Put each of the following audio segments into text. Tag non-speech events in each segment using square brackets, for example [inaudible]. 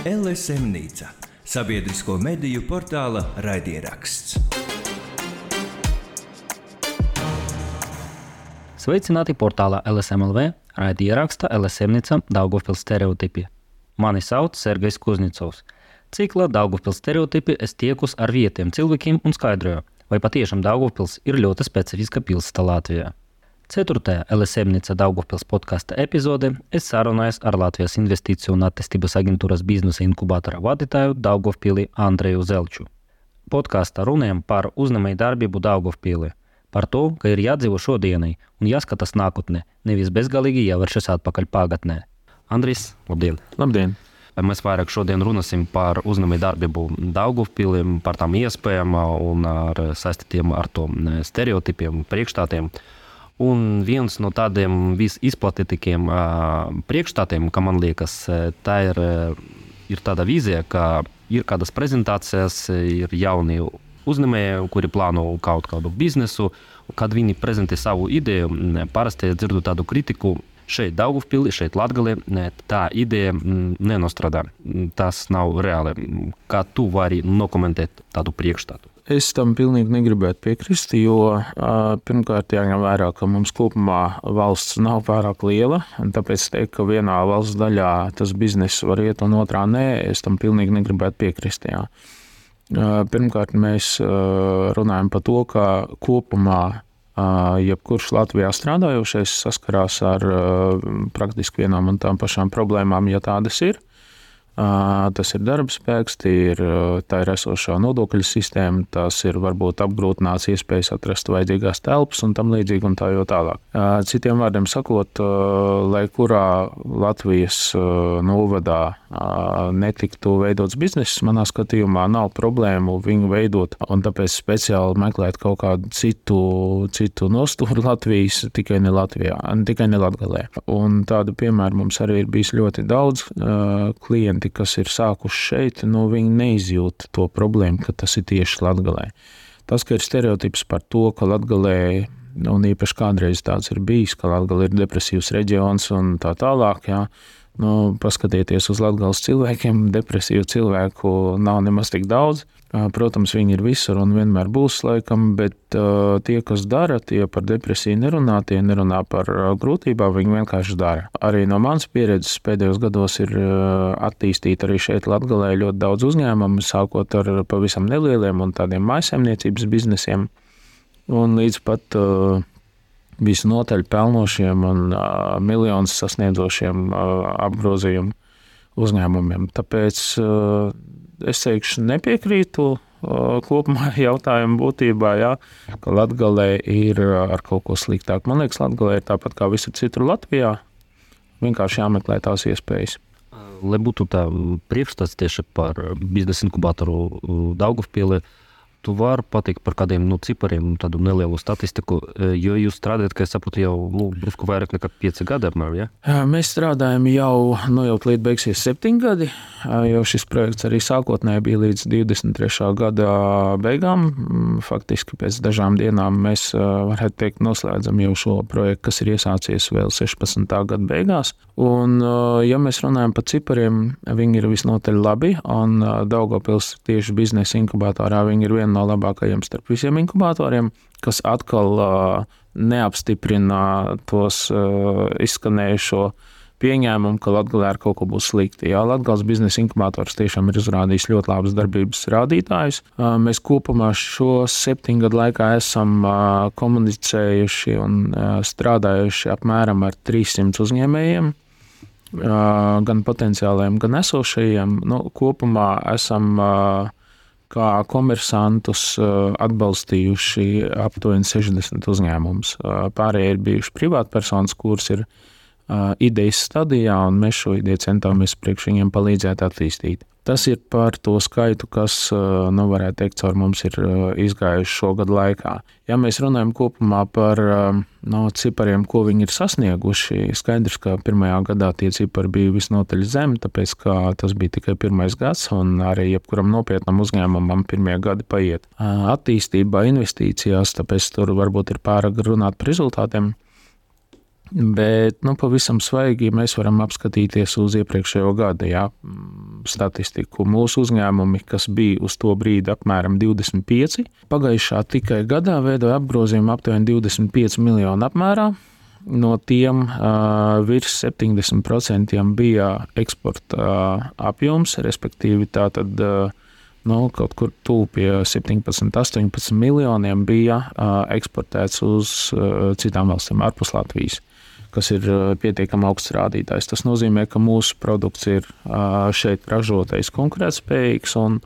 LSM Nīca - sabiedrisko mediju portāla raidieraksts. Sveicināti portālā LSMLV, raidieraksta LSM Nīca Daugopils stereotipi. Mani sauc Sergejs Kuznicovs. Ciklā Daugopils stereotipi es tiekus ar vietiem cilvēkiem un skaidroju, vai patiešām Daugopils ir ļoti specifiska pilsēta Latvijā. Ceturtajā LSMNICA Daugopils podkāsta epizodē es sarunājos ar Latvijas Investīciju un attīstības aģentūras biznesa inkubatora vadītāju Daugopili Andreju Zelču. Podkāstā runājam par uzņēmēju darbību Daugopili, par to, ka ir jādzīvo šodienai un jāskatās nākotnē, nevis bezgalīgi jāvēršas atpakaļ pagātnē. Andris, labdien! Labdien! Mēs vairāk šodien runāsim par uzņēmēju darbību Daugopili, par tām iespējām un ar saistītiem ar to stereotipiem, priekšstātiem. Un viens no tādiem visizplatītākajiem priekšstatiem, kā man liekas, tā ir, ir tāda vīzija, ka ir kādas prezentācijas, ir jauni uzņēmēji, kuri plāno kaut kādu biznesu. Kad viņi prezentē savu ideju, parasti dzirdu tādu kritiku. Šeit Daugavpilī, šeit Latgalē, tā ideja nenostrādā. Tas nav reāli. Kā tu vari nokomentēt tādu priekšstatu? Es tam pilnīgi negribētu piekrist, jo pirmkārt jāņem vērā, ka mums kopumā valsts nav pārāk liela. Tāpēc teikt, ka vienā valsts daļā tas bizness var iet un otrā nē, es tam pilnīgi negribētu piekrist. Jā. Pirmkārt, mēs runājam par to, ka kopumā jebkurš Latvijā strādājošais saskarās ar praktiski vienām un tām pašām problēmām, ja tādas ir. Tas ir darba spēks, ir, tā ir esošā nodokļu sistēma, tas ir varbūt apgrūtināts iespējas atrast vajadzīgās telpas un tam līdzīgi un tā jau tālāk. Citiem vārdiem sakot, lai kurā Latvijas novadā netiktu veidots bizness, manā skatījumā nav problēmu viņu veidot un tāpēc speciāli meklēt kaut kādu citu, citu nostūru Latvijas, tikai ne Latvijā, tikai ne Latgalē. Un tādu piemēru mums arī ir bijis ļoti daudz klienti cilvēki, kas ir sākuši šeit, nu, viņi neizjūt to problēmu, ka tas ir tieši Latvijā. Tas, ka ir stereotips par to, ka Latvijā, un īpaši kādreiz tāds ir bijis, ka Latvija ir depresīvs reģions un tā tālāk. Jā, Nu, paskatieties uz Latvijas cilvēkiem, depresīvu cilvēku nav nemaz tik daudz. Protams, viņi ir visur un vienmēr būs, laikam, bet uh, tie, kas dara, tie par depresiju nerunā, tie nerunā par grūtībām, viņi vienkārši dara. Arī no manas pieredzes pēdējos gados ir attīstīta arī šeit Latvijā ļoti daudz uzņēmumu, sākot ar pavisam nelieliem un tādiem maisaimniecības biznesiem, un līdz pat uh, visnotaļ pelnošiem un uh, miljonus sasniedzošiem apgrozījumu uzņēmumiem. Tāpēc uh, es teikšu, nepiekrītu kopumā [laughs] jautājuma būtībā, jā, ka Latvijā ir ar kaut ko sliktāk. Man liekas, Latvijā ir tāpat kā visur citur Latvijā. Vienkārši jāmeklē tās iespējas. Lai būtu tā priekšstats tieši par biznesa inkubatoru Daugavpili, uh, Tu vari pateikt par kādiem nu, cipariem, tādu nelielu statistiku, e, jo jūs strādājat, kā es saprotu, jau nu, drusku vairāk nekā 5 gadi. Apmēram, ja? Mēs strādājam jau, nu, jau līdz beigsies 7 gadi, jo šis projekts arī sākotnēji bija līdz 23. gada beigām. Mm, faktiski pēc dažām dienām mēs varētu teikt, noslēdzam jau šo projektu, kas ir iesācies vēl 16. gada beigās. Un, ja mēs runājam par cipariem, viņi ir visnotaļ labi, un Daugopils tieši biznesa inkubatorā viņi ir viena viena no labākajiem starp visiem inkubatoriem, kas atkal neapstiprina tos izskanējušo pieņēmumu, ka Latvijā ar kaut ko būs slikti. Jā, Latvijas biznesa inkubators tiešām ir izrādījis ļoti labus darbības rādītājus. Mēs kopumā šo septiņu gadu laikā esam komunicējuši un strādājuši apmēram ar 300 uzņēmējiem. Gan potenciāliem, gan esošajiem. Nu, kopumā esam uh, kā komersantus eh, atbalstījuši aptuveni 60 uzņēmumus. Eh, pārējie ir bijuši privātpersonas, kuras ir eh, idejas stadijā, un mēs šo ideju centāmies priekš viņiem palīdzēt attīstīt. Tas ir par to skaitu, kas, nu, varētu teikt, caur mums ir izgājuši šo gadu laikā. Ja mēs runājam kopumā par no, cipariem, ko viņi ir sasnieguši, skaidrs, ka pirmajā gadā tie cipari bija visnotaļ zemi, tāpēc, ka tas bija tikai pirmais gads, un arī jebkuram nopietnam uzņēmumam pirmie gadi paiet attīstībā, investīcijās, tāpēc tur varbūt ir pārāk runāt par rezultātiem. Bet nu, pavisam svaigi mēs varam apskatīties uz iepriekšējo gadu. Jā. Statistiku. Mūsu uzņēmumi, kas bija uz to brīdi apmēram 25, pagājušā tikai gadā veidoja apgrozījumu aptuveni 25 miljonu apmērā. No tiem uh, virs 70% bija eksporta uh, apjoms, respektīvi tātad uh, nu, kaut kur tuvu pie 17, 18 miljoniem bija uh, eksportēts uz uh, citām valstīm ārpus Latvijas kas ir pietiekami augsts rādītājs. Tas nozīmē, ka mūsu produkts ir šeit ražotais, konkurētspējīgs un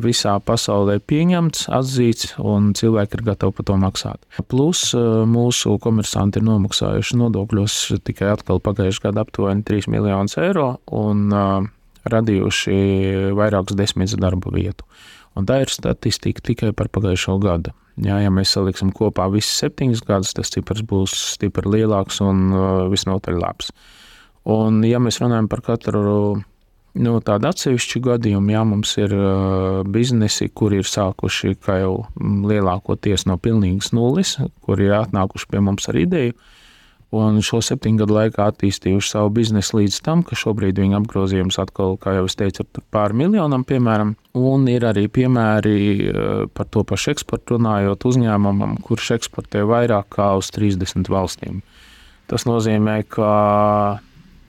visā pasaulē pieņemts, atzīts, un cilvēki ir gatavi par to maksāt. Plus mūsu komersanti ir nomaksājuši nodokļos tikai atkal pagājušajā gadā aptuveni 3 miljonus eiro un radījuši vairākus desmitus darba vietu. Un tā ir statistika tikai par pagājušo gadu. Jā, ja mēs saliksim kopā visus septiņus gadus, tas cipars būs stipri lielāks un uh, visnotaļ labs. Un, ja mēs runājam par katru nu, tādu atsevišķu gadījumu, jā, mums ir uh, biznesi, kuri ir sākuši jau lielākoties no pilnīgas nulles, kuri ir atnākuši pie mums ar ideju un šo septiņu gadu laikā attīstījuši savu biznesu līdz tam, ka šobrīd viņa apgrozījums atkal, kā jau es teicu, ir pāri miljonam, piemēram. Un ir arī piemēri eh, par to pašu eksportu runājot uzņēmumam, kurš eksportē vairāk kā uz 30 valstīm. Tas nozīmē, ka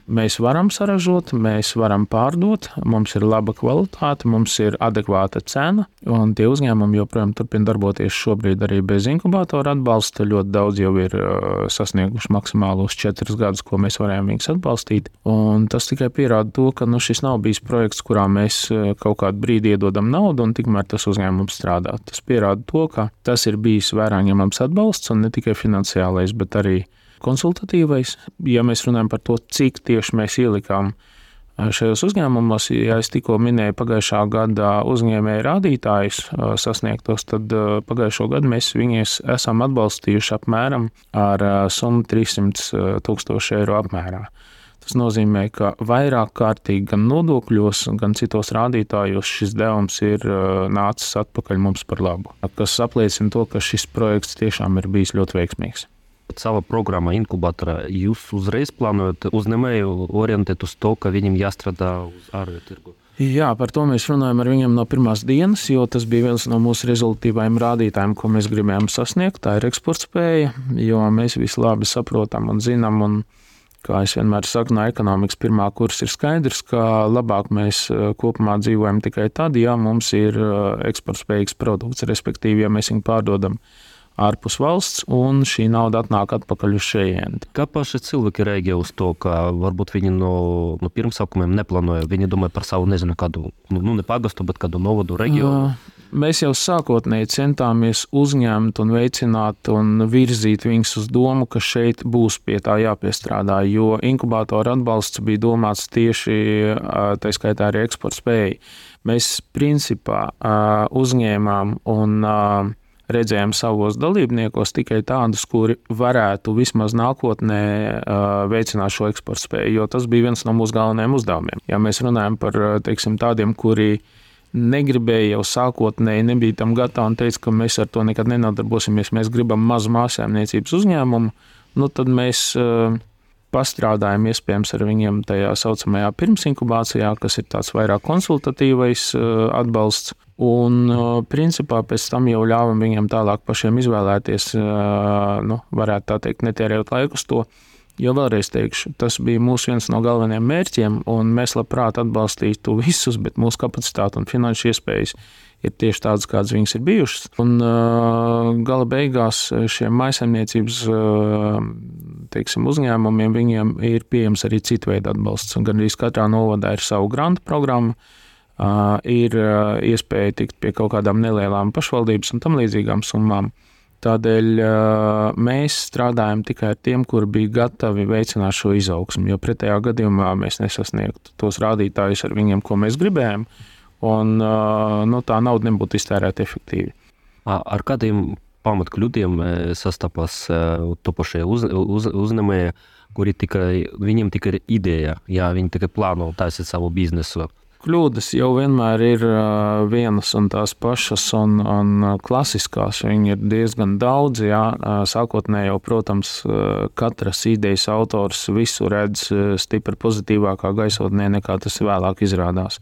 mēs varam saražot, mēs varam pārdot, mums ir laba kvalitāte, mums ir adekvāta cena, un tie uzņēmumi joprojām turpina darboties šobrīd arī bez inkubātora atbalsta. Ļoti daudz jau ir uh, sasnieguši maksimālos četrus gadus, ko mēs varējām viņus atbalstīt. Un tas tikai pierāda to, ka nu, šis nav bijis projekts, kurā mēs uh, kaut kādu brīdi iedodam naudu, un tikmēr tas uzņēmums strādā. Tas pierāda to, ka tas ir bijis vērā ņemams atbalsts, un ne tikai finansiālais, bet arī konsultatīvais. Ja mēs runājam par to, cik tieši mēs ielikām šajos uzņēmumos, ja es tikko minēju pagājušā gada uzņēmēju rādītājus sasniegtos, tad pagājušo gadu mēs viņus esam atbalstījuši apmēram ar summu 300 tūkstoši eiro apmērā. Tas nozīmē, ka vairāk kārtīgi gan nodokļos, gan citos rādītājos šis devums ir nācis atpakaļ mums par labu. Tas apliecina to, ka šis projekts tiešām ir bijis ļoti veiksmīgs. Sava programma inkubatorā jūs uzreiz plānojat uzņēmēju orientēt uz to, ka viņam jāstrādā uz ārēju tirgu. Jā, par to mēs runājam ar viņiem no pirmās dienas, jo tas bija viens no mūsu rezultātīvajiem rādītājiem, ko mēs gribējām sasniegt. Tā ir eksportspēja, jo mēs visi labi saprotam un zinām. Un Kā es vienmēr saku, no ekonomikas pirmā kursa ir skaidrs, ka labāk mēs eh, kopumā dzīvojam tikai tad, ja mums ir eh, eksportspējīgs produkts, respektīvi, ja mēs viņu pārdodam ārpus valsts, un šī nauda atnāk atpakaļ uz šejieni. Kā paši cilvēki reaģē uz to, ka varbūt viņi no, no pirmsākumiem neplānoja? Viņi domāja par savu, nezinu, kādu, nu, ne pagastu, bet kādu novadu reģionu. Mēs jau sākotnēji centāmies uzņemt un veicināt un virzīt viņus uz domu, ka šeit būs pie tā jāpiestrādā, jo inkubātora atbalsts bija domāts tieši tā skaitā arī eksporta spēja. Mēs principā uzņēmām un redzējām savos dalībniekos tikai tādus, kuri varētu vismaz nākotnē veicināt šo eksporta spēju, jo tas bija viens no mūsu galvenajiem uzdevumiem. Ja mēs runājam par teiksim, tādiem, kuri negribēja jau sākotnēji, nebija tam gatavi un teica, ka mēs ar to nekad nenodarbosimies, mēs gribam mazu māsēmniecības uzņēmumu, nu tad mēs pastrādājam iespējams ar viņiem tajā saucamajā pirmsinkubācijā, kas ir tāds vairāk konsultatīvais atbalsts. Un, principā, pēc tam jau ļāvām viņiem tālāk pašiem izvēlēties, nu, varētu tā teikt, netērējot laiku uz to. Jo vēlreiz teikšu, tas bija mūsu viens no galvenajiem mērķiem, un mēs labprāt atbalstītu visus, bet mūsu kapacitāte un finanšu iespējas ir tieši tādas, kādas viņas ir bijušas. Un gala beigās šiem maisaimniecības teiksim, uzņēmumiem ir pieejams arī citu veidu atbalsts. Gan arī katrā novadā ir savu grantu programmu ir iespēja tikt pie kaut kādām nelielām pašvaldības un tam līdzīgām summām. Tādēļ mēs strādājam tikai ar tiem, kuri bija gatavi veicināt šo izaugsmu, jo pretējā gadījumā mēs nesasniegtu tos rādītājus ar viņiem, ko mēs gribējām, un nu, tā nauda nebūtu iztērēta efektīvi. Ar kādiem pamatkļūdiem sastapas topošie uz, uz, uzņēmēji, kuri tikai, viņiem tikai ir ideja, ja viņi tikai plāno taisīt savu biznesu? Kļūdas jau vienmēr ir vienas un tās pašas, un, un klasiskās. Viņi ir diezgan daudz. Jā. Sākotnēji jau, protams, katras idejas autors visu redz stipri pozitīvākā gaisotnē, nekā tas vēlāk izrādās.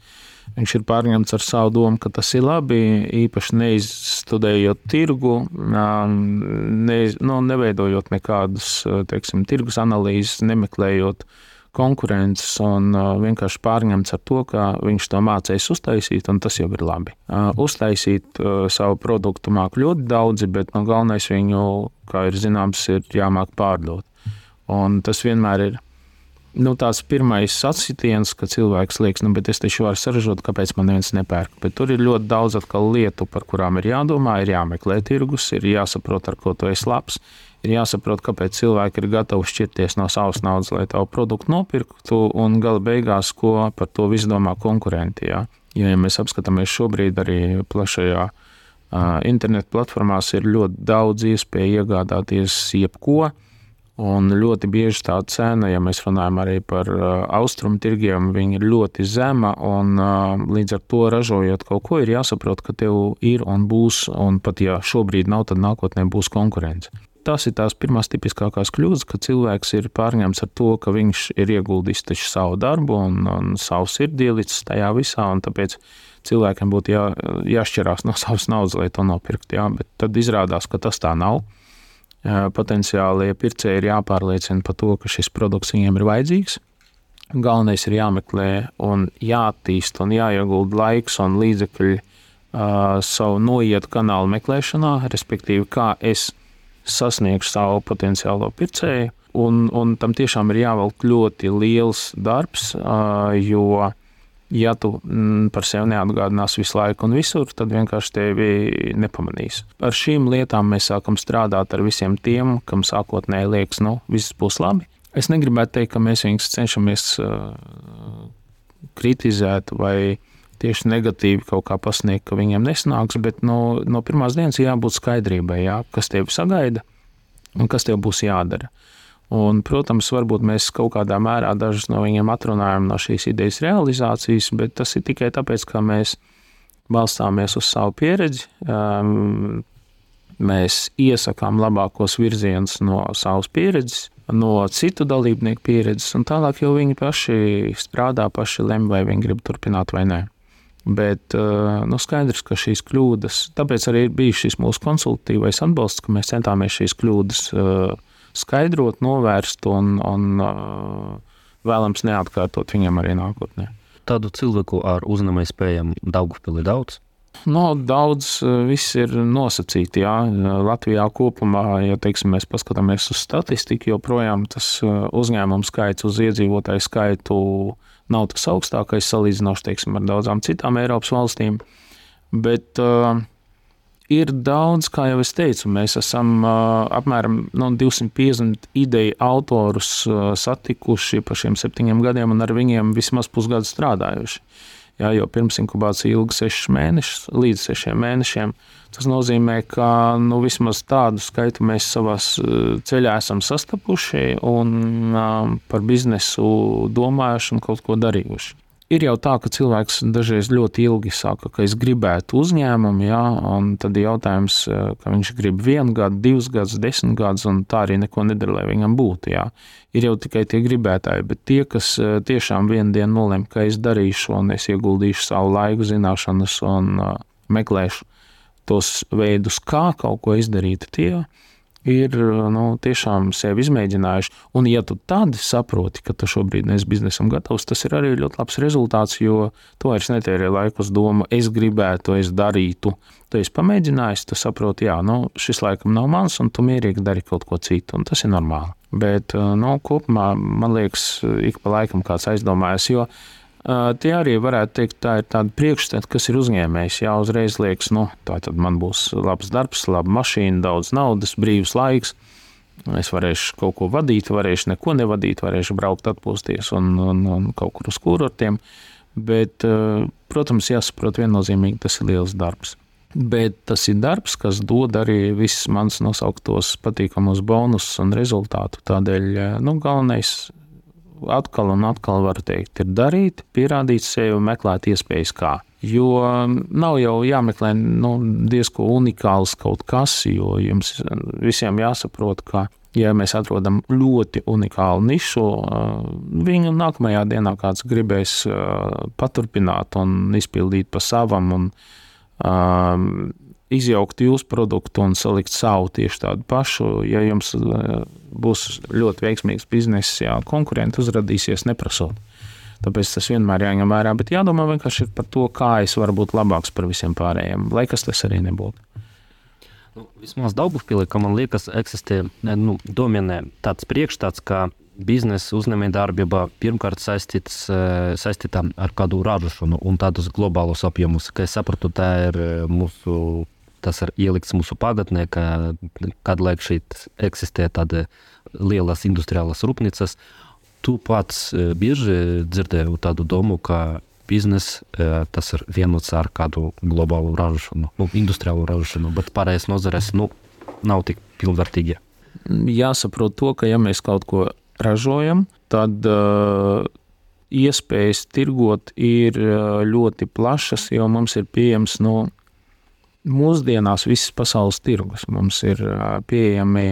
Viņš ir pārņemts ar savu domu, ka tas ir labi, īpaši neizstudējot tirgu, ne, nu, neveidojot nekādus teiksim, tirgus analīzes, nemeklējot uh, konkurences un uh, vienkārši pārņemts ar to, ka viņš to mācīs uztaisīt, un tas jau ir labi. Uh, uztaisīt uh, savu produktu māk ļoti daudzi, bet no galvenais viņu, kā ir zināms, ir jāmāk pārdot. Un tas vienmēr ir nu, tāds pirmais sasitiens, ka cilvēks liekas, nu, bet es taču varu saražot, kāpēc man neviens nepērk. Bet tur ir ļoti daudz lietu, par kurām ir jādomā, ir jāmeklē tirgus, ir jāsaprot, ar ko tu esi labs ir jāsaprot, kāpēc cilvēki ir gatavi šķirties no savas naudas, lai tavu produktu nopirktu, un gala beigās, ko par to visu domā konkurenti. Ja, jo, ja mēs apskatāmies šobrīd arī plašajā uh, internetu platformās, ir ļoti daudz iespēju iegādāties jebko. Un ļoti bieži tā cena, ja mēs runājam arī par uh, austrumu tirgiem, ir ļoti zema. Un, uh, līdz ar to ražojot kaut ko, ir jāsaprot, ka tev ir un būs, un pat ja šobrīd nav, tad nākotnē būs konkurence tas ir tās pirmās tipiskākās kļūdas, ka cilvēks ir pārņemts ar to, ka viņš ir ieguldījis savu darbu un, un savu sirdī līdz tajā visā. Tāpēc cilvēkiem būtu jā, jāšķirās no [laughs] savas naudas, lai to nopirktu. Jā, bet tad izrādās, ka tas tā nav. Potenciālie pircēji ir jāpārliecina par to, ka šis produkts viņiem ir vajadzīgs. Galvenais ir jāmeklē un jāattīst un jāiegulda laiks un līdzekļi uh, savu noietu kanālu meklēšanā, respektīvi, kā es sasniegšu savu potenciālo pircēju. Un, un tam tiešām ir jāvelk ļoti liels darbs, jo, ja tu mm, par sevi neatgādinās visu laiku un visur, tad vienkārši tevi nepamanīs. Ar šīm lietām mēs sākam strādāt ar visiem tiem, kam sākotnēji liekas, nu, viss būs labi. Es negribētu teikt, ka mēs viņus cenšamies kritizēt vai tieši negatīvi kaut kā pasniegt, ka viņiem nesanāks, bet no, no pirmās dienas jābūt skaidrībai, jā, kas tev sagaida un kas tev būs jādara. Un, protams, varbūt mēs kaut kādā mērā dažus no viņiem atrunājam no šīs idejas realizācijas, bet tas ir tikai tāpēc, ka mēs balstāmies uz savu pieredzi. Um, mēs iesakām labākos virzienus no savas pieredzes, no citu dalībnieku pieredzes, un tālāk jau viņi paši strādā, paši lem, vai viņi grib turpināt vai nē. Bet eh, nu, skaidrs, ka šīs kļūdas, tāpēc arī bija šis mūsu konsultatīvais atbalsts, ka mēs centāmies šīs kļūdas eh, skaidrot, novērst un, un eh, vēlams neatkārtot viņam arī nākotnē. Tādu cilvēku ar uzņēmēju spējām Daugupili daudz. No, daudz viss ir nosacīti. Jā. Latvijā kopumā, ja teiksim, mēs paskatāmies uz statistiku, joprojām tas uzņēmumu skaits uz iedzīvotāju skaitu nav tas augstākais salīdzinoši teiksim, ar daudzām citām Eiropas valstīm. Bet uh, ir daudz, kā jau es teicu, mēs esam uh, apmēram no 250 ideju autorus uh, satikuši pa šiem septiņiem gadiem un ar viņiem vismaz pusgadu strādājuši. Jā, jo pirms inkubācija ilga 6 mēnešus, līdz 6 mēnešiem. Tas nozīmē, ka nu, vismaz tādu skaitu mēs savā ceļā esam sastapuši un um, par biznesu domājuši un kaut ko darījuši. Ir jau tā, ka cilvēks dažreiz ļoti ilgi saka, ka es gribētu uzņēmumu, ja, un tad ir jautājums, ka viņš grib vienu gadu, divus gadus, desmit gadus, un tā arī neko nedara, lai viņam būtu. Ja. Ir jau tikai tie gribētāji, bet tie, kas tiešām vienu dienu nolem, ka es darīšu, un es ieguldīšu savu laiku, zināšanas un uh, meklēšu tos veidus, kā kaut ko izdarīt, tie ir nu, tiešām sevi izmēģinājuši. Un, ja tu tad saproti, ka tu šobrīd neesi biznesam gatavs, tas ir arī ļoti labs rezultāts, jo tu vairs netērē laiku uz domu, es gribētu, es darītu. Tu esi pamēģinājis, tu saproti, jā, nu, šis laikam nav mans, un tu mierīgi dari kaut ko citu, un tas ir normāli. Bet nu, kopumā man liekas, ik pa laikam kāds aizdomājas, Tie arī varētu teikt, tā ir tāda priekšstata, kas ir uzņēmējs. Jā, uzreiz liekas, nu, tā tad man būs labs darbs, laba mašīna, daudz naudas, brīvs laiks. Es varēšu kaut ko vadīt, varēšu neko nevadīt, varēšu braukt, atpūsties un, un, un kaut kur uz kurortiem. Bet, protams, jāsaprot viennozīmīgi, tas ir liels darbs. Bet tas ir darbs, kas dod arī visus manas nosauktos patīkamos bonusus un rezultātu. Tādēļ nu, galvenais atkal un atkal var teikt, ir darīt, pierādīt sevi un meklēt iespējas kā. Jo nav jau jāmeklē nu, diezko unikāls kaut kas, jo jums visiem jāsaprot, ka ja mēs atrodam ļoti unikālu nišu, viņu nākamajā dienā kāds gribēs paturpināt un izpildīt pa savam. Un, izjaukt jūsu produktu un salikt savu tieši tādu pašu. Ja jums būs ļoti veiksmīgs bizness, jā, konkurenti uzrādīsies neprasot. Tāpēc tas vienmēr jāņem vērā, bet jādomā vienkārši par to, kā es varu būt labāks par visiem pārējiem, lai kas tas arī nebūtu. Nu, vismaz Daugavpilī, ka man liekas, eksistē, nu, dominē tāds priekšstats, ka biznesa uzņēmējdarbība pirmkārt saistīts, saistīta ar kādu ražošanu un tādus globālus apjomus. Kā es sapratu, tā ir mūsu tas ir ielikts mūsu pagatnē, ka kādu laiku šeit eksistē tāda lielas industriālas rūpnīcas. Tu pats bieži dzirdēji tādu domu, ka biznesa tas ir vienots ar kādu globālu ražošanu, nu, industriālu ražošanu, bet pārējais nozares nu, nav tik pilnvērtīgi. Jāsaprot to, ka ja mēs kaut ko ražojam, tad uh, iespējas tirgot ir ļoti plašas, jo mums ir pieejams no mūsdienās visas pasaules tirgus. Mums ir pieejami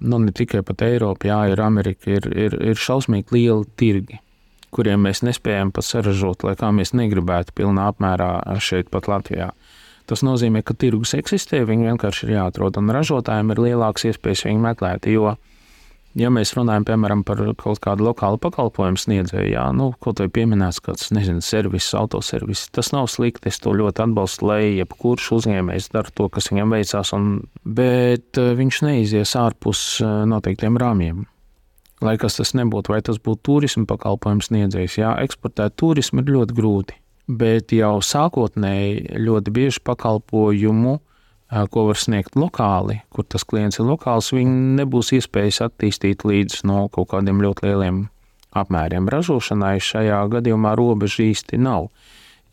nu, ne tikai pat Eiropa, jā, ir Amerika, ir, ir, ir šausmīgi lieli tirgi, kuriem mēs nespējam pat saražot, lai kā mēs negribētu pilnā apmērā šeit pat Latvijā. Tas nozīmē, ka tirgus eksistē, viņi vienkārši ir jāatrod, un ražotājiem ir lielākas iespējas viņu meklēt, jo Ja mēs runājam piemēram par kaut kādu lokālu pakalpojumu sniedzēju, jā, nu, kaut vai pieminēts kāds, nezinu, servis, autoservis, tas nav slikti. Es to ļoti atbalstu, lai jebkurš uzņēmējs dara to, kas viņam veicās, un, bet eh, viņš neizies ārpus eh, noteiktiem rāmjiem. Lai kas tas nebūtu, vai tas būtu turisma pakalpojums sniedzējs, jā, eksportēt turismu ir ļoti grūti. Bet jau sākotnēji ļoti bieži pakalpojumu ko var sniegt lokāli, kur tas klients ir lokāls, viņi nebūs iespējas attīstīt līdz no kaut kādiem ļoti lieliem apmēriem. Ražošanai šajā gadījumā robeža īsti nav.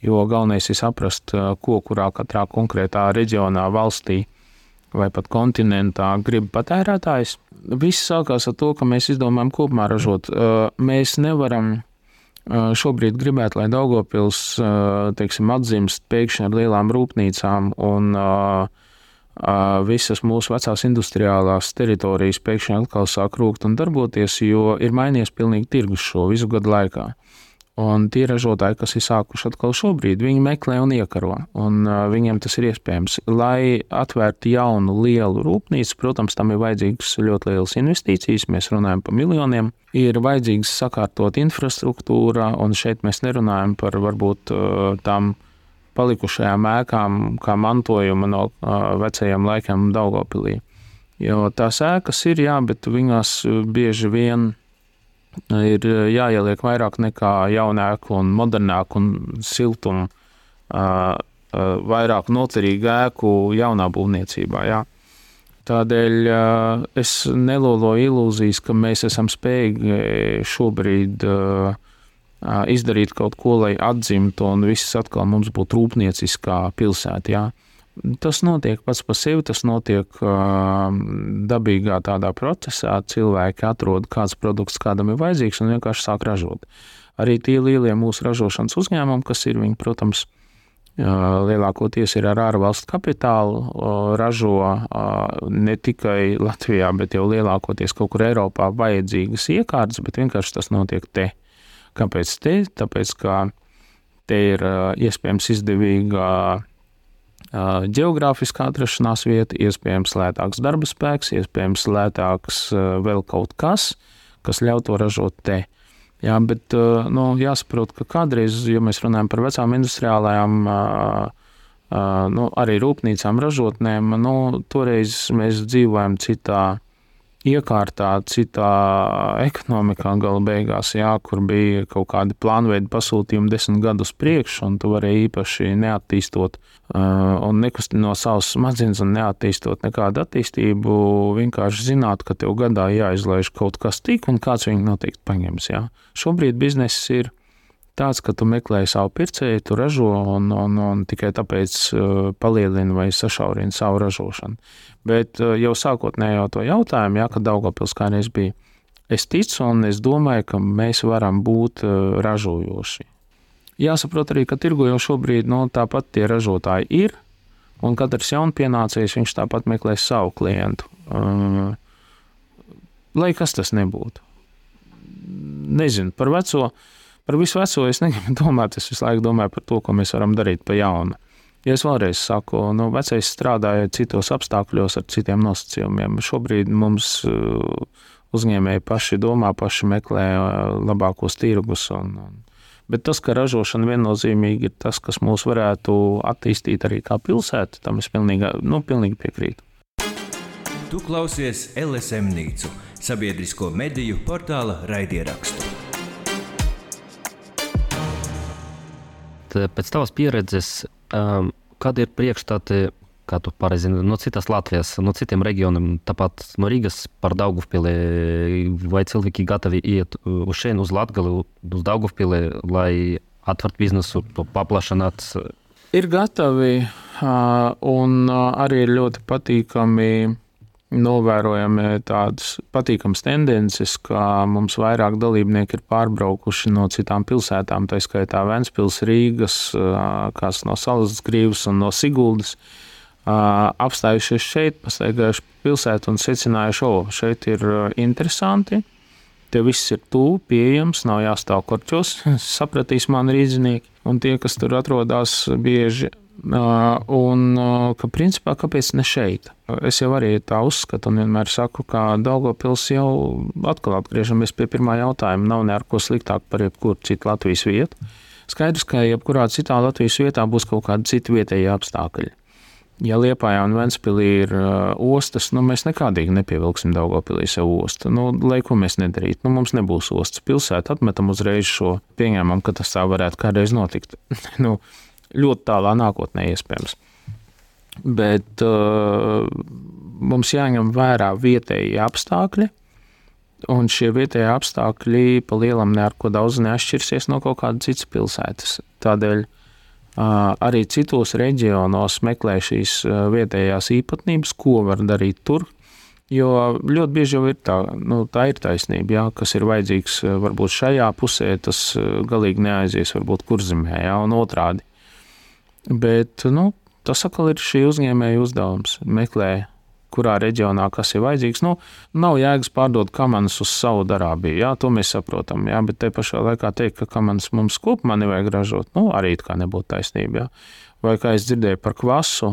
Jo galvenais ir saprast, ko kurā katrā konkrētā reģionā, valstī vai pat kontinentā grib patērētājs. Viss sākās ar to, ka mēs izdomājam kopumā ražot. Mēs nevaram šobrīd gribēt, lai Daugopils teiksim, atzimst pēkšņi ar lielām rūpnīcām un uh, visas mūsu vecās industriālās teritorijas pēkšņi atkal sāk rūkt un darboties, jo ir mainījies pilnīgi tirgus šo visu gadu laikā. Un tie ražotāji, kas ir sākuši atkal šobrīd, viņi meklē un iekaro, un uh, viņiem tas ir iespējams. Lai atvērtu jaunu, lielu rūpnīcu, protams, tam ir vajadzīgas ļoti lielas investīcijas, mēs runājam par miljoniem. Ir vajadzīgs sakārtot infrastruktūra, un šeit mēs nerunājam par varbūt uh, tām palikušajām ēkām, kā mantojuma no vecajiem laikiem Daugopilī. Jo tās ēkas ir, jā, bet viņās bieži vien ir jāieliek vairāk nekā jaunāku un modernāku un siltumu, vairāk noturīgu ēku jaunā būvniecībā. Jā. Tādēļ es neloloju ilūzijas, ka mēs esam spējīgi šobrīd uh, izdarīt kaut ko, lai atzimtu un viss atkal mums būtu rūpnieciskā pilsēta. Jā. Tas notiek pats par sevi, tas notiek uh, dabīgā tādā procesā. Cilvēki atrod, kāds produkts kādam ir vajadzīgs un vienkārši sāk ražot. Arī tie lielie mūsu ražošanas uzņēmumi, kas ir, viņi, protams, uh, lielākoties ir ar ārvalstu kapitālu, uh, ražo ne tikai Latvijā, bet jau lielākoties kaut kur Eiropā vajadzīgas iekārtas, bet vienkārši tas notiek te. Kāpēc te? Tāpēc, ka te ir iespējams izdevīga geogrāfiskā atrašanās vieta, iespējams lētāks darba spēks, iespējams lētāks vēl kaut kas, kas ļauj to ražot te. Jā, bet nu, jāsaprot, ka kādreiz, ja mēs runājam par vecām industriālajām, nu, arī rūpnīcām, ražotnēm, nu, toreiz mēs dzīvojam citā iekārtā, citā ekonomikā gala beigās, jā, kur bija kaut kādi plānveidi pasūtījumi desmit gadus priekš, un tu varēji īpaši neattīstot uh, un nekustinot no savas smadzenes un neattīstot nekādu attīstību, vienkārši zināt, ka tev gadā jāizlaiž kaut kas tik, un kāds viņu noteikti paņems. Jā. Šobrīd bizness ir tāds, ka tu meklē savu pircēju, tu ražo un, un, un tikai tāpēc uh, palielini vai sašaurini savu ražošanu. Bet uh, jau sākotnēji to jautājumu, ja, kad Daugopils kādreiz bija Es ticu un es domāju, ka mēs varam būt ražojoši. Jāsaprot arī, ka tirgu jau šobrīd nu, tāpat tie ražotāji ir, un katrs jaunpienācējs viņš tāpat meklēs savu klientu. Lai kas tas nebūtu. Nezinu par veco, par visu veco es negribu [laughs] domāt. Es visu laiku domāju par to, ko mēs varam darīt pa jaunu. Ja es vēlreiz saku, nu, vecais strādāja citos apstākļos, ar citiem nosacījumiem. Šobrīd mums uh, uzņēmēji paši domā, paši meklē uh, labākos tirgus. Un, un, bet tas, ka ražošana viennozīmīgi ir tas, kas mūs varētu attīstīt arī kā pilsētu, tam es pilnīgi, nu, pilnīgi piekrītu. Tu klausies LSM Nīcu, sabiedrisko mediju portāla raidierakstu. Pēc tavas pieredzes um, kādi ir priekšstati, kā tu pareizi no citas Latvijas, no citiem reģioniem, tāpat no Rīgas par Daugavpili, vai cilvēki gatavi iet uz šeit, uz Latgali, uz Daugavpili, lai atvertu biznesu, to paplašināt? Ir gatavi un arī ir ļoti patīkami novērojami tādas patīkamas tendences, ka mums vairāk dalībnieki ir pārbraukuši no citām pilsētām, tā skaitā Ventspils, Rīgas, kāds no Salas Grīvas un no Siguldas. Apstājušies šeit, pastaigājuši pilsētu un secinājuši, o, šeit ir interesanti. Te viss ir tuvu, pieejams, nav jāstāv korķos, [laughs] sapratīs mani rīznieki. Un tie, kas tur atrodas, bieži Un ka principā kāpēc ne šeit? Es jau arī tā uzskatu un vienmēr saku, ka Daugopils jau atkal atgriežamies pie pirmā jautājuma. Nav ne ar ko sliktāk par jebkuru citu Latvijas vietu. Skaidrs, ka jebkurā citā Latvijas vietā būs kaut kādi citi vietējie apstākļi. Ja Liepājā un Ventspīlī ir uh, ostas, nu, mēs nekādīgi nepievilksim Daugopilī sev ostu. Nu, lai ko mēs nedarītu, nu, mums nebūs ostas pilsēta, atmetam uzreiz šo pieņēmumu, ka tas tā varētu kādreiz notikt. [laughs] nu, ļoti tālā nākotnē iespējams. Bet uh, mums jāņem vērā vietējie apstākļi, un šie vietējie apstākļi pa lielam neko daudz neatšķirsies no kaut kādas citas pilsētas. Tādēļ uh, arī citos reģionos meklē šīs uh, vietējās īpatnības, ko var darīt tur. Jo ļoti bieži jau ir tā, nu, tā ir taisnība, jā, kas ir vajadzīgs uh, varbūt šajā pusē, tas uh, galīgi neaizies varbūt kurzemē, jā, un otrādi. Bet nu, tas atkal ir šī uzņēmēja uzdevums. Meklēt, kurā reģionā kas ir vajadzīgs. Nu, nav jēgas pārdot kamanas uz savu darābiju, jā, to mēs saprotam. Jā, bet te pašā laikā teikt, ka kamanas mums kopumā nevajag ražot, nu, arī tā nebūtu taisnība. Jā. Vai kā es dzirdēju par kvasu,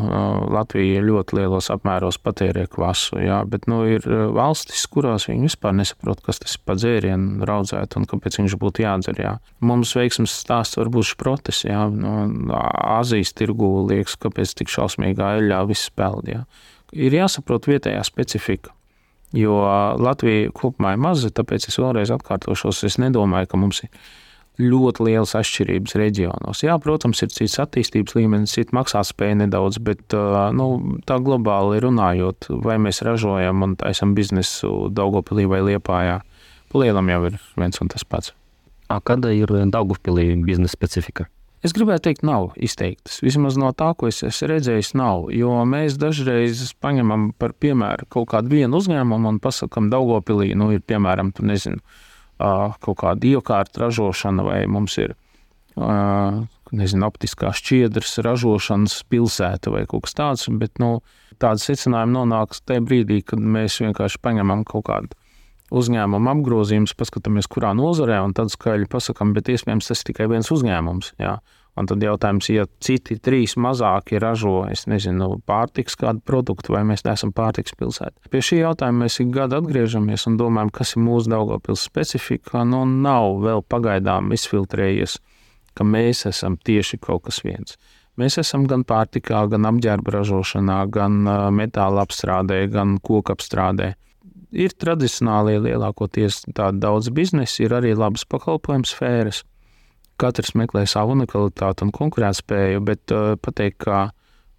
Latvija ļoti lielos apmēros patērē kvasu, jā, bet nu, ir valstis, kurās viņi vispār nesaprot, kas tas ir pa dzērienu raudzēt un kāpēc viņš būtu jādzer. Jā. Mums veiksmes stāsts var būt šprotes, jā, no Āzijas tirgu liekas, kāpēc tik šausmīgā eļļā viss peld. Jā. Ir jāsaprot vietējā specifika. Jo Latvija kopumā ir maza, tāpēc es vēlreiz atkārtošos. Es nedomāju, ka mums ir ļoti lielas atšķirības reģionos. Jā, protams, ir cits attīstības līmenis, cits maksātspēja nedaudz, bet nu, tā globāli runājot, vai mēs ražojam un taisam biznesu Daugopilī vai Liepājā, palielam jau ir viens un tas pats. A, kāda ir Daugopilī biznesa specifika? Es gribētu teikt, nav izteiktas. Vismaz no tā, ko es esmu redzējis, nav. Jo mēs dažreiz paņemam par piemēru kaut kādu vienu uzņēmumu un pasakām, Daugopilī nu, ir piemēram, tu nezini, kaut kāda iekārta ražošana, vai mums ir nezinu, optiskā šķiedras ražošanas pilsēta vai kaut kas tāds. Bet nu, tāda secinājuma nonāks tajā brīdī, kad mēs vienkārši paņemam kaut kādu uzņēmumu apgrozījumus, paskatāmies, kurā nozarē, un tad skaļi pasakām, bet iespējams tas ir tikai viens uzņēmums. Jā. Un tad jautājums, ja citi trīs mazāki ražo, es nezinu, pārtiks kādu produktu, vai mēs neesam pārtiks pilsēta. Pie šī jautājuma mēs ik gadu atgriežamies un domājam, kas ir mūsu Daugavpils specifika. Nu, nav vēl pagaidām izfiltrējies, ka mēs esam tieši kaut kas viens. Mēs esam gan pārtikā, gan apģērba ražošanā, gan metāla apstrādē, gan koku apstrādē. Ir tradicionālie lielākoties tādi daudz biznesi, ir arī labas pakalpojumu sfēras katrs meklē savu unikalitāti un konkurētspēju, bet uh, pateikt, ka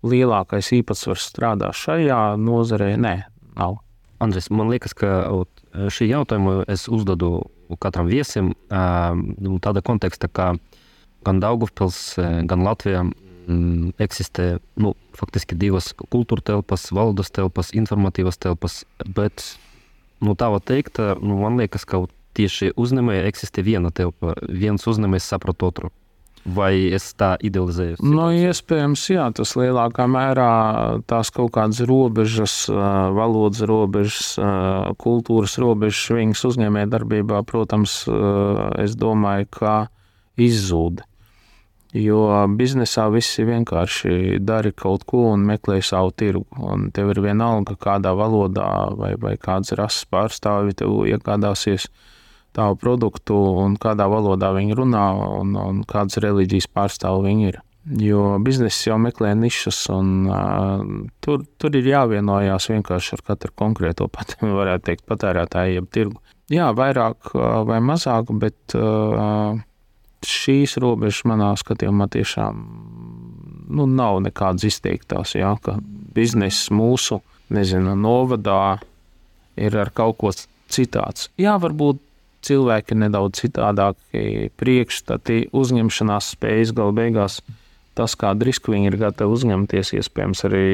lielākais īpatsvars strādā šajā nozarē, nē, nav. Andres, man liekas, ka šī jautājuma es uzdodu katram viesim uh, tādā kontekstā, ka gan Daugavpils, gan Latvijā mm, eksistē nu, faktiski divas kultūra telpas, valdes telpas, informatīvas telpas, bet nu, tā var teikt, nu, man liekas, ka tieši uzņēmēji eksistē viena telpa. Viens uzņēmējs saprot otru. Vai es tā idealizēju? Nu, iespējams, jā, tas lielākā mērā tās kaut kādas robežas, valodas robežas, kultūras robežas viņas uzņēmējdarbībā, protams, es domāju, ka izzūd. Jo biznesā viss ir vienkārši dari kaut ko un meklē savu tirgu. Un tev ir vienalga, kādā valodā vai, vai kāds rases pārstāvji tev iegādāsies tavu produktu un kādā valodā viņi runā un, un kādas reliģijas pārstāvji viņi ir. Jo biznesa jau meklē nišas, un uh, tur, tur ir jāvienojās vienkārši ar katru konkrēto pat, [laughs] teikt, patērētāju, jeb tirgu. Jā, vairāk uh, vai mazāk, bet uh, šīs robežas manā skatījumā tiešām nu, nav nekādas izteiktās. Jā, ka bizness mūsu nezinu, novadā ir ar kaut ko citāds. Jā, varbūt cilvēki ir nedaudz citādāki, priekšstati, uzņemšanās spējas galu beigās. Tas, kādu risku viņi ir gatavi uzņemties, iespējams, arī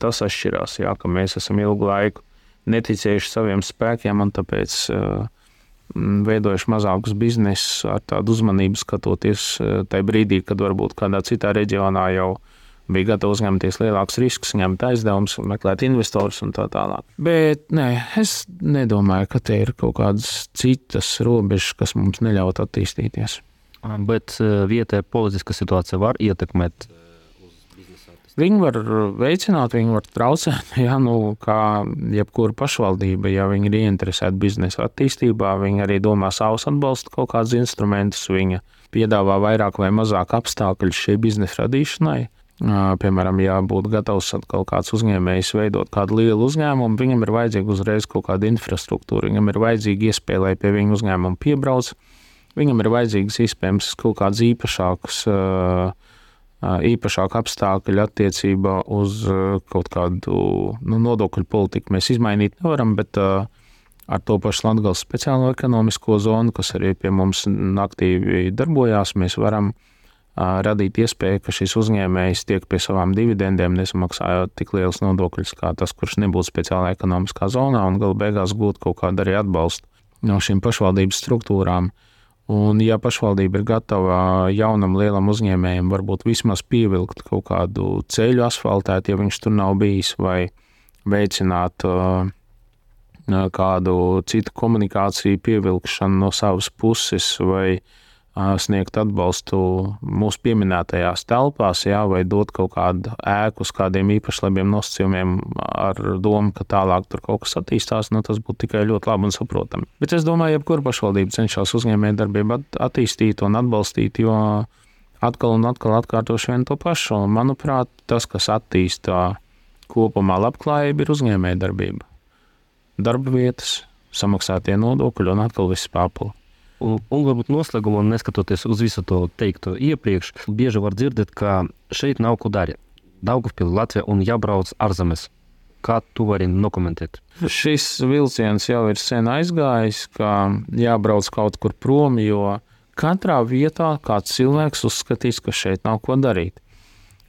tas atšķirās. Jā, ka mēs esam ilgu laiku neticējuši saviem spēkiem, un tāpēc uh, veidojuši mazākus biznesus ar tādu uzmanību, skatoties eh, tajā brīdī, kad varbūt kādā citā reģionā jau bija gatava uzņemties lielākus riskus, ņemt aizdevumus, meklēt investorus un tā tālāk. Bet nē, es nedomāju, ka te ir kaut kādas citas robežas, kas mums neļaut attīstīties. Bet eh, vietējā politiskā situācija var ietekmēt Viņi var veicināt, viņi var traucēt. [laughs] Jā, nu, kā jebkura pašvaldība, ja viņi ir ieinteresēti biznesa attīstībā, viņi arī domā savus atbalsta kaut kādus instrumentus. Viņa piedāvā vairāk vai mazāk apstākļu šai biznesa radīšanai. Piemēram, ja būtu gatavs kaut kāds uzņēmējs veidot kādu lielu uzņēmumu, viņam ir vajadzīga uzreiz kaut kāda infrastruktūra, viņam ir vajadzīga iespēja, lai pie viņa uzņēmuma piebrauc. Viņam ir vajadzīgas iespējams kaut kādas īpašākas īpašāka apstākļa attiecībā uz kaut kādu nu, nodokļu politiku mēs izmainīt nevaram, bet ar to pašu Latvijas speciālo ekonomisko zonu, kas arī pie mums aktīvi darbojās, mēs varam radīt iespēju, ka šis uzņēmējs tiek pie savām dividendēm, nesamaksājot tik liels nodokļus kā tas, kurš nebūtu speciālā ekonomiskā zonā, un galu beigās gūt kaut kādu arī atbalstu no šīm pašvaldības struktūrām. Un, ja pašvaldība ir gatava jaunam lielam uzņēmējam, varbūt vismaz pievilkt kaut kādu ceļu asfaltēt, ja viņš tur nav bijis, vai veicināt uh, kādu citu komunikāciju pievilkšanu no savas puses, vai uh, sniegt atbalstu mūsu pieminētajās telpās, jā, vai dot kaut kādu ēku uz kādiem īpaši labiem nosacījumiem, ar domu, ka tālāk tur kaut kas attīstās, nu, tas būtu tikai ļoti labi un saprotami. Bet es domāju, ka jebkura pašvaldība cenšas uzņēmējdarbību attīstīt un atbalstīt, jo atkal un atkal atkārtošu vienu to pašu. Manuprāt, tas, kas attīstā kopumā labklājību, ir uzņēmējdarbība. Darba vietas, samaksātie nodokļi un atkal viss papildus. Un, un varbūt noslēgumā, neskatoties uz visu to teikto iepriekš, bieži var dzirdēt, ka šeit nav ko darīt. Daugavpils, Latvija un jābrauc ārzemēs. Kā tu vari nokomentēt? Šis vilciens jau ir sen aizgājis, ka jābrauc kaut kur prom, jo katrā vietā kāds cilvēks uzskatīs, ka šeit nav ko darīt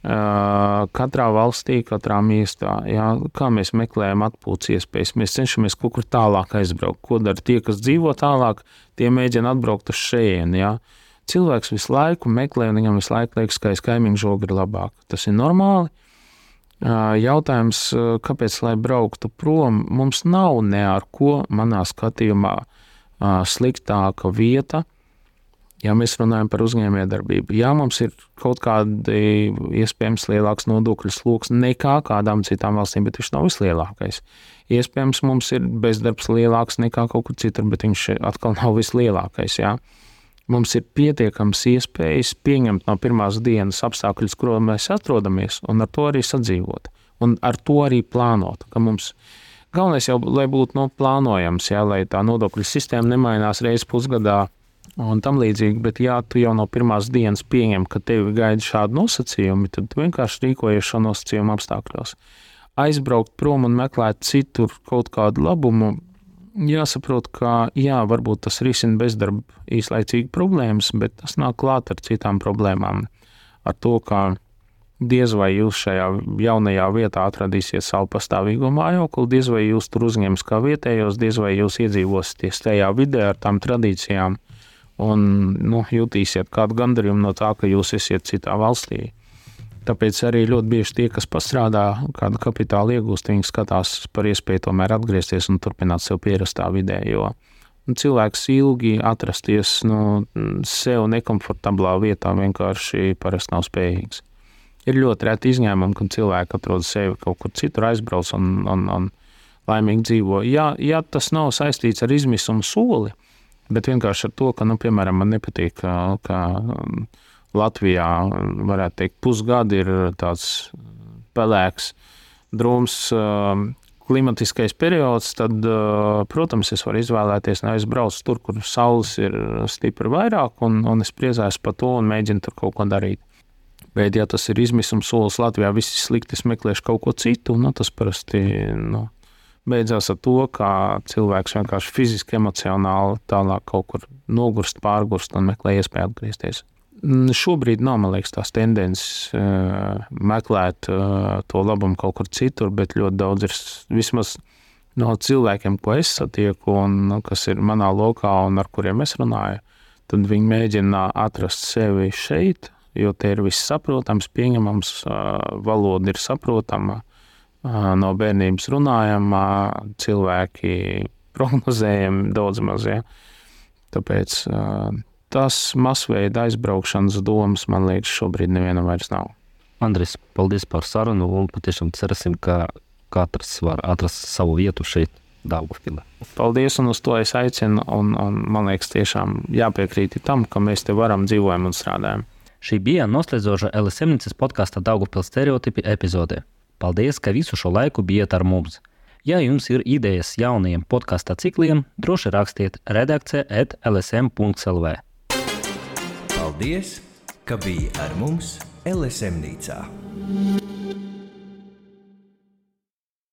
katrā valstī, katrā miestā. Jā, kā mēs meklējam atpūtas iespējas, mēs cenšamies kaut kur tālāk aizbraukt. Ko dara tie, kas dzīvo tālāk, tie mēģina atbraukt uz šejienu. Cilvēks visu laiku meklē, un viņam visu laiku liekas, ka aiz kaimiņu žoga ir labāk. Tas ir normāli. Jautājums, kāpēc lai brauktu prom, mums nav ne ar ko manā skatījumā sliktāka vieta Ja mēs runājam par uzņēmējdarbību, jā, mums ir kaut kādi iespējams lielāks nodokļu sloks nekā kādām citām valstīm, bet viņš nav vislielākais. Iespējams, mums ir bezdarbs lielāks nekā kaut kur citur, bet viņš atkal nav vislielākais. Jā. Mums ir pietiekams iespējas pieņemt no pirmās dienas apstākļus, kuros mēs atrodamies, un ar to arī sadzīvot. Un ar to arī plānot. Galvenais jau, lai būtu no plānojams, jā, lai tā nodokļu sistēma nemainās reizes pusgadā un tam līdzīgi. Bet, ja tu jau no pirmās dienas pieņem, ka tevi gaida šādi nosacījumi, tad vienkārši rīkojies šo nosacījumu apstākļos. Aizbraukt prom un meklēt citur kaut kādu labumu, jāsaprot, ka jā, varbūt tas risina bezdarba īslaicīgi problēmas, bet tas nāk klāt ar citām problēmām. Ar to, ka diez vai jūs šajā jaunajā vietā atradīsiet savu pastāvīgo mājokli, diez vai jūs tur uzņems kā vietējos, diez vai jūs iedzīvosieties tajā vidē ar tām tradīcijām un nu, jutīsiet kādu gandarījumu no tā, ka jūs esat citā valstī. Tāpēc arī ļoti bieži tie, kas pastrādā, kādu kapitālu iegūst, viņi skatās par iespēju tomēr atgriezties un turpināt sev pierastā vidē. Jo nu, cilvēks ilgi atrasties nu, sev nekomfortablā vietā vienkārši parasti nav spējīgs. Ir ļoti reti izņēmumi, kad cilvēki atrod sevi kaut kur citur, aizbrauc un, un, un laimīgi dzīvo. Ja, ja tas nav saistīts ar izmisumu soli, bet vienkārši ar to, ka, nu, piemēram, man nepatīk, ka, ka Latvijā, varētu teikt, pusgadi ir tāds pelēks, drūms um, klimatiskais periods, tad, uh, protams, es varu izvēlēties nevis braukt tur, kur saules ir stipri vairāk, un, un es priecājos par to un mēģinu tur kaut ko darīt. Bet, ja tas ir izmisums solis Latvijā, viss ir slikti, es meklēšu kaut ko citu. Nu, tas parasti nu, beidzās ar to, ka cilvēks vienkārši fiziski, emocionāli tālāk kaut kur nogurst, pārgurst un meklē iespēju atgriezties. Mm, šobrīd nav liekas, tās tendences uh, meklēt uh, to labumu kaut kur citur, bet ļoti daudz ir vismaz no cilvēkiem, ko es satieku, un nu, kas ir manā lokā un ar kuriem es runāju. Tad viņi mēģina atrast sevi šeit, jo te ir viss saprotams, pieņemams, valoda ir saprotama, no bērnības runājama, cilvēki prognozējami daudz maz. Ja. Tāpēc tas masveida aizbraukšanas domas, man liekas, šobrīd nevienam vairs nav. Andris, paldies par sarunu un patiešām cerēsim, ka katrs var atrast savu vietu šeit. Daugavpilē. Paldies, un uz to es aicinu. Un, un, man liekas, tiešām jāpiekrīt tam, ka mēs te varam dzīvojam un strādājam. Šī bija noslēdzoša LSMNCS podkāsta Daugupils stereotipi epizode. Paldies, ka visu šo laiku bijat ar mums! Ja jums ir idejas jaunajiem podkāstu cikliem, droši rakstiet redakcijā at lsm.lv. Paldies, ka bijāt ar mums LSM Nīcā!